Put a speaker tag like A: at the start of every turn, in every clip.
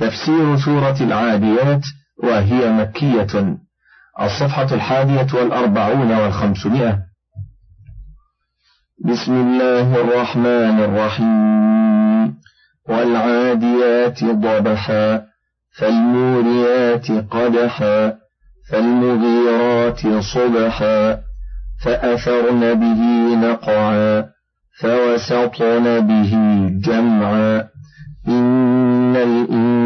A: تفسير سورة العاديات وهي مكية. الصفحة الحادية والأربعون والخمسمائة. بسم الله الرحمن الرحيم. والعاديات ضبحا فالموريات قدحا فالمغيرات صبحا. فأثرن به نقعا فوسطن به جمعا. إن الإنسان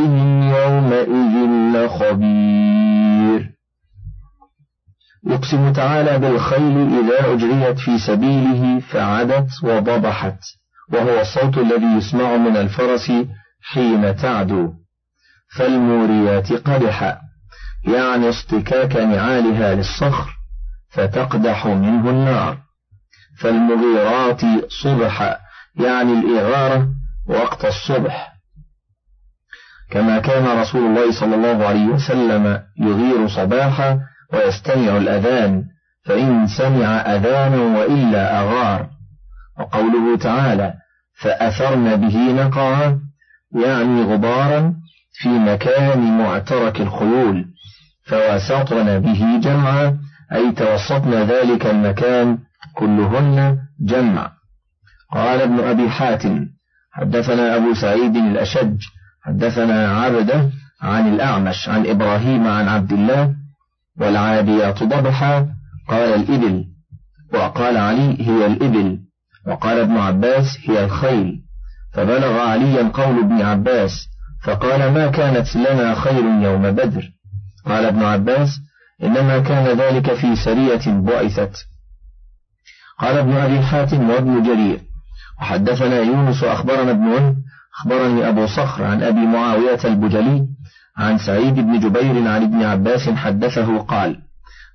A: لخبير يقسم تعالى بالخيل إذا أجريت في سبيله فعدت وضبحت وهو الصوت الذي يسمع من الفرس حين تعدو. فالموريات قدحا يعني اصطكاك نعالها للصخر فتقدح منه النار. فالمغيرات صبحا يعني الإغارة وقت الصبح. كما كان رسول الله صلى الله عليه وسلم يغير صباحا ويستمع الأذان فإن سمع أذانا وإلا أغار. وقوله تعالى فأثرن به نقعا يعني غبارا في مكان معترك الخيول فوسطن به جمعا أي توسطن ذلك المكان كلهن جمع. قال ابن أبي حاتم حدثنا أبو سعيد الأشج حدثنا عبده عن الأعمش عن إبراهيم عن عبد الله والعاديات ضبحا قال الإبل وقال علي هي الإبل وقال ابن عباس هي الخيل فبلغ عليا قول ابن عباس فقال ما كانت لنا خير يوم بدر؟ قال ابن عباس إنما كان ذلك في سرية بعثت. قال ابن أبي حاتم وابن جرير وحدثنا يونس أخبرنا ابن وهب أخبرني أبو صخر عن أبي معاوية البجلي عن سعيد بن جبير عن ابن عباس حدثه قال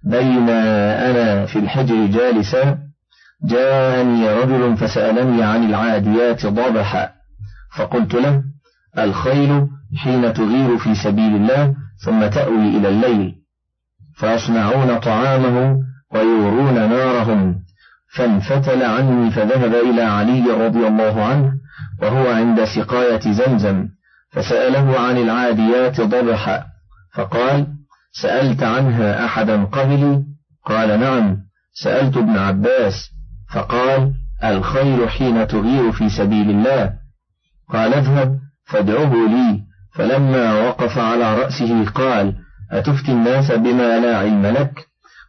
A: بين أنا في الحجر جالسا جاءني رجل فسألني عن العاديات ضبحا فقلت له الخيل حين تغير في سبيل الله ثم تأوي إلى الليل فيصنعون طعامه ويورون نارهم فانفتل عني فذهب إلى علي رضي الله عنه وهو عند سقاية زمزم فسأله عن العاديات ضبحا فقال سألت عنها أحدا قبلي؟ قال نعم. سألت ابن عباس فقال الخير حين تغير في سبيل الله. قال اذهب فادعه لي. فلما وقف على رأسه قال أتفتي الناس بما لا علم لك؟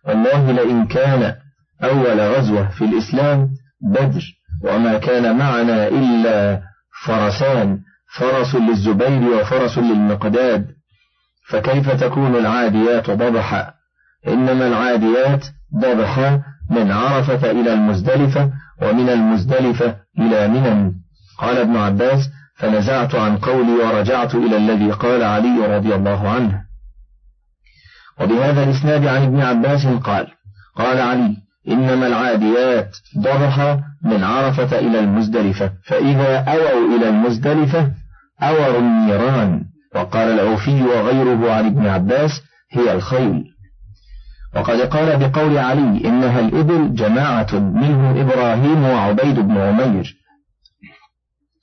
A: والله لئن كان أول غزوة في الإسلام بدر. وما كان معنا إلا فرسان فرس للزبير وفرس للمقداد. فكيف تكون العاديات ضبحا؟ إنما العاديات ضبحا من عرفة إلى المزدلفة ومن المزدلفة إلى منن. قال ابن عباس فنزعت عن قولي ورجعت إلى الذي قال علي رضي الله عنه. وبهذا الإسناد عن ابن عباس قال قال علي إنما العاديات ضبحا من عرفة إلى المزدلفة فإذا أووا إلى المزدلفة أور النيران. وقال العوفي وغيره عن ابن عباس هي الخيل. وقد قال بقول علي إنها الإبل جماعة منهم إبراهيم وعبيد بن عمير.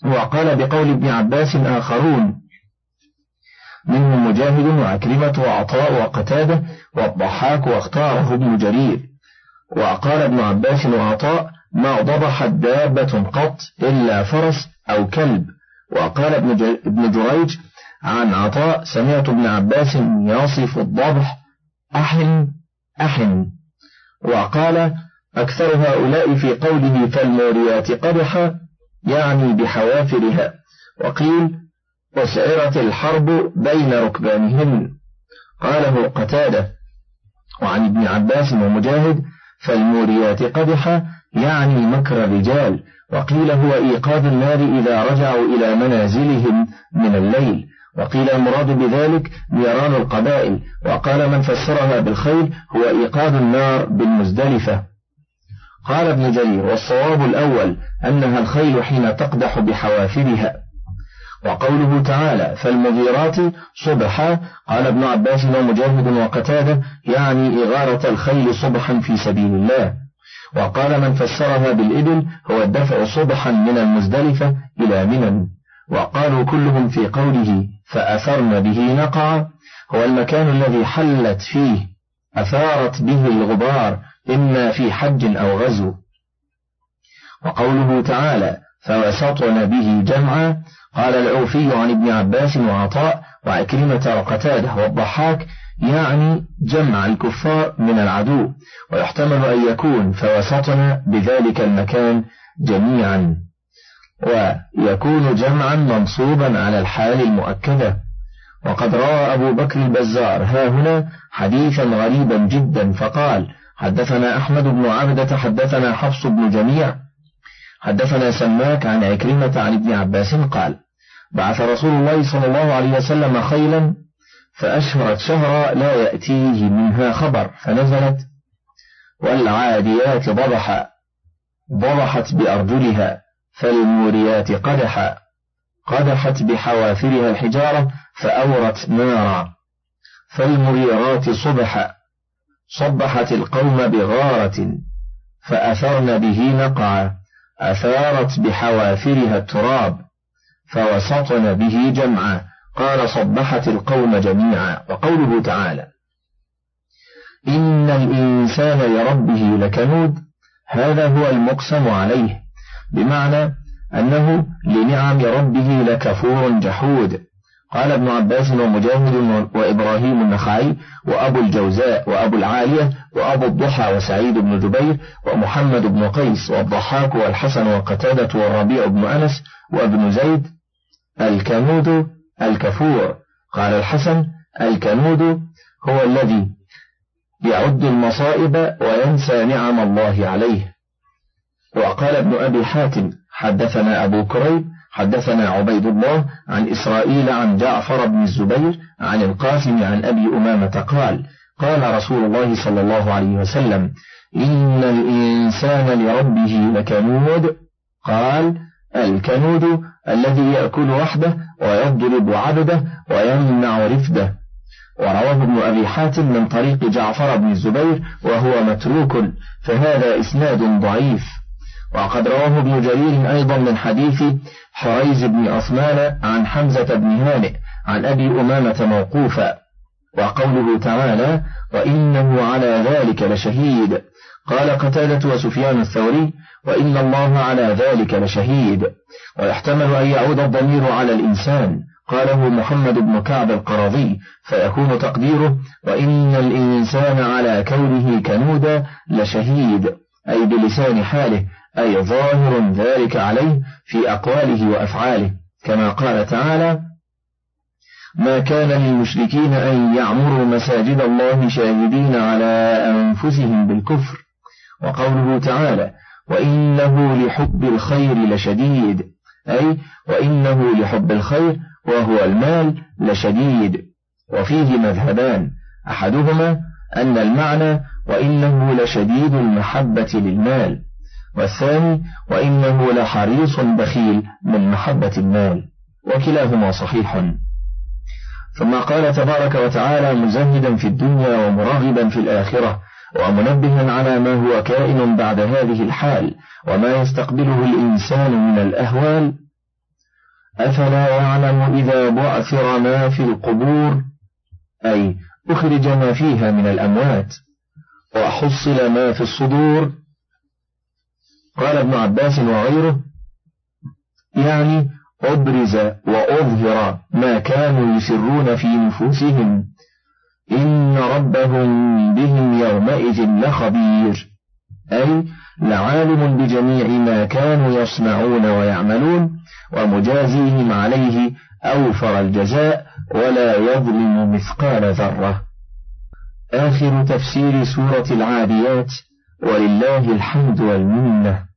A: وقال بقول ابن عباس آخرون منهم مجاهد وعكرمة وعطاء وقتادة والضحاك واختاره ابن جرير. وقال ابن عباس وعطاء ما ضبحت دابة قط إلا فرس أو كلب. وقال ابن جريج عن عطاء سمعت ابن عباس يصف الضبح أحن أحن. وقال أكثر هؤلاء في قوله فالموريات قدحا يعني بحوافرها. وقيل وسعرت الحرب بين ركبانهن. قاله قتادة. وعن ابن عباس ومجاهد فالموريات قدحا يعني مكر الرجال وقيل هو إيقاد النار إذا رجعوا إلى منازلهم من الليل. وقيل المراد بذلك نيران القبائل وقال من فسرها بالخيل هو إيقاد النار بالمزدلفة. قال ابن جرير والصواب الأول أنها الخيل حين تقدح بحوافرها. وقوله تعالى فالمغيرات صبحا. قال ابن عباس ومجاهد وقتادة يعني إغارة الخيل صبحا في سبيل الله. وقال من فسرها بالإبل هو الدفع صبحا من المزدلفة إلى منن. وقالوا كلهم في قوله فأثرن به نقع هو المكان الذي حلت فيه أثارت به الغبار إما في حج أو غزو. وقوله تعالى فوسطن به جمعا. قال العوفي عن ابن عباس وعطاء وعكرمة وقتادة والضحاك يعني جمع الكفار من العدو ويحتمل أن يكون فوسطنا بذلك المكان جميعا. ويكون جمعا منصوبا على الحال المؤكدة وقد روى أبو بكر البزار ها هنا حديثا غريبا جدا فقال حدثنا أحمد بن عبدة حدثنا حفص بن جميع حدثنا سماك عن عكرمة عن ابن عباس قال بعث رسول الله صلى الله عليه وسلم خيلا فأشهرت شهرا لا يأتيه منها خبر فنزلت والعاديات ضبحا ضبحت بأرجلها فالموريات قدحا قدحت بحوافرها الحجارة فأورت نارا فالمريرات صبحا صبحت القوم بغارة فأثرن به نقعا. أثارت بحوافرها التراب فوسطن به جمعا قال صبحت القوم جميعا وقوله تعالى إن الإنسان لربه لكنود هذا هو المقسم عليه بمعنى أنه لنعم ربه لكفور جحود. قال ابن عباس ومجاهد وإبراهيم النخعي وأبو الجوزاء وأبو العالية وأبو الضحى وسعيد بن جبير ومحمد بن قيس والضحاك والحسن وقتادة والربيع بن أنس وابن زيد الكنود الكفور. قال الحسن الكنود هو الذي يعد المصائب وينسى نعم الله عليه. وقال ابن أبي حاتم حدثنا أبو كريب حدثنا عبيد الله عن إسرائيل عن جعفر بن الزبير عن القاسم عن أبي أمامة قال قال رسول الله صلى الله عليه وسلم إن الإنسان لربه لكنود. قال الكنود الذي يأكل وحده ويضرب عبده ويمنع رفده. ورواه ابن أبي حاتم من طريق جعفر بن الزبير وهو متروك فهذا إسناد ضعيف. وقد رواه ابن جرير أيضا من حديث حريز بن عثمان عن حمزة بن هانئ عن أبي أمامة موقوفا وقوله تعالى وإنه على ذلك لشهيد قال قتادة وسفيان الثوري وإن الله على ذلك لشهيد ويحتمل أن يعود الضمير على الإنسان قاله محمد بن كعب القرضي فيكون تقديره وإن الإنسان على كونه كنودا لشهيد أي بلسان حاله أي ظاهر ذلك عليه في أقواله وأفعاله. كما قال تعالى ما كان للمشركين أن يعمروا مساجد الله شاهدين على أنفسهم بالكفر وقوله تعالى وإنه لحب الخير لشديد أي وإنه لحب الخير وهو المال لشديد وفيه مذهبان أحدهما أن المعنى وإنه لشديد المحبة للمال. والثاني وإنه لحريص بخيل من محبة المال. وكلاهما صحيح. ثم قال تبارك وتعالى مزهدا في الدنيا ومراغبا في الآخرة ومنبها على ما هو كائن بعد هذه الحال وما يستقبله الإنسان من الأهوال. أفلا يعلم إذا بعثر ما في القبور؟ أي أخرج ما فيها من الأموات. وحصل ما في الصدور. قال ابن عباس وغيره يعني أبرز وأظهر ما كانوا يسرون في نفوسهم. إن ربهم بهم يومئذ لخبير أي لعالم بجميع ما كانوا يصنعون ويعملون ومجازيهم عليه أوفر الجزاء ولا يظلم مثقال ذرة. آخر تفسير سورة العاديات ولله الحمد والمنة.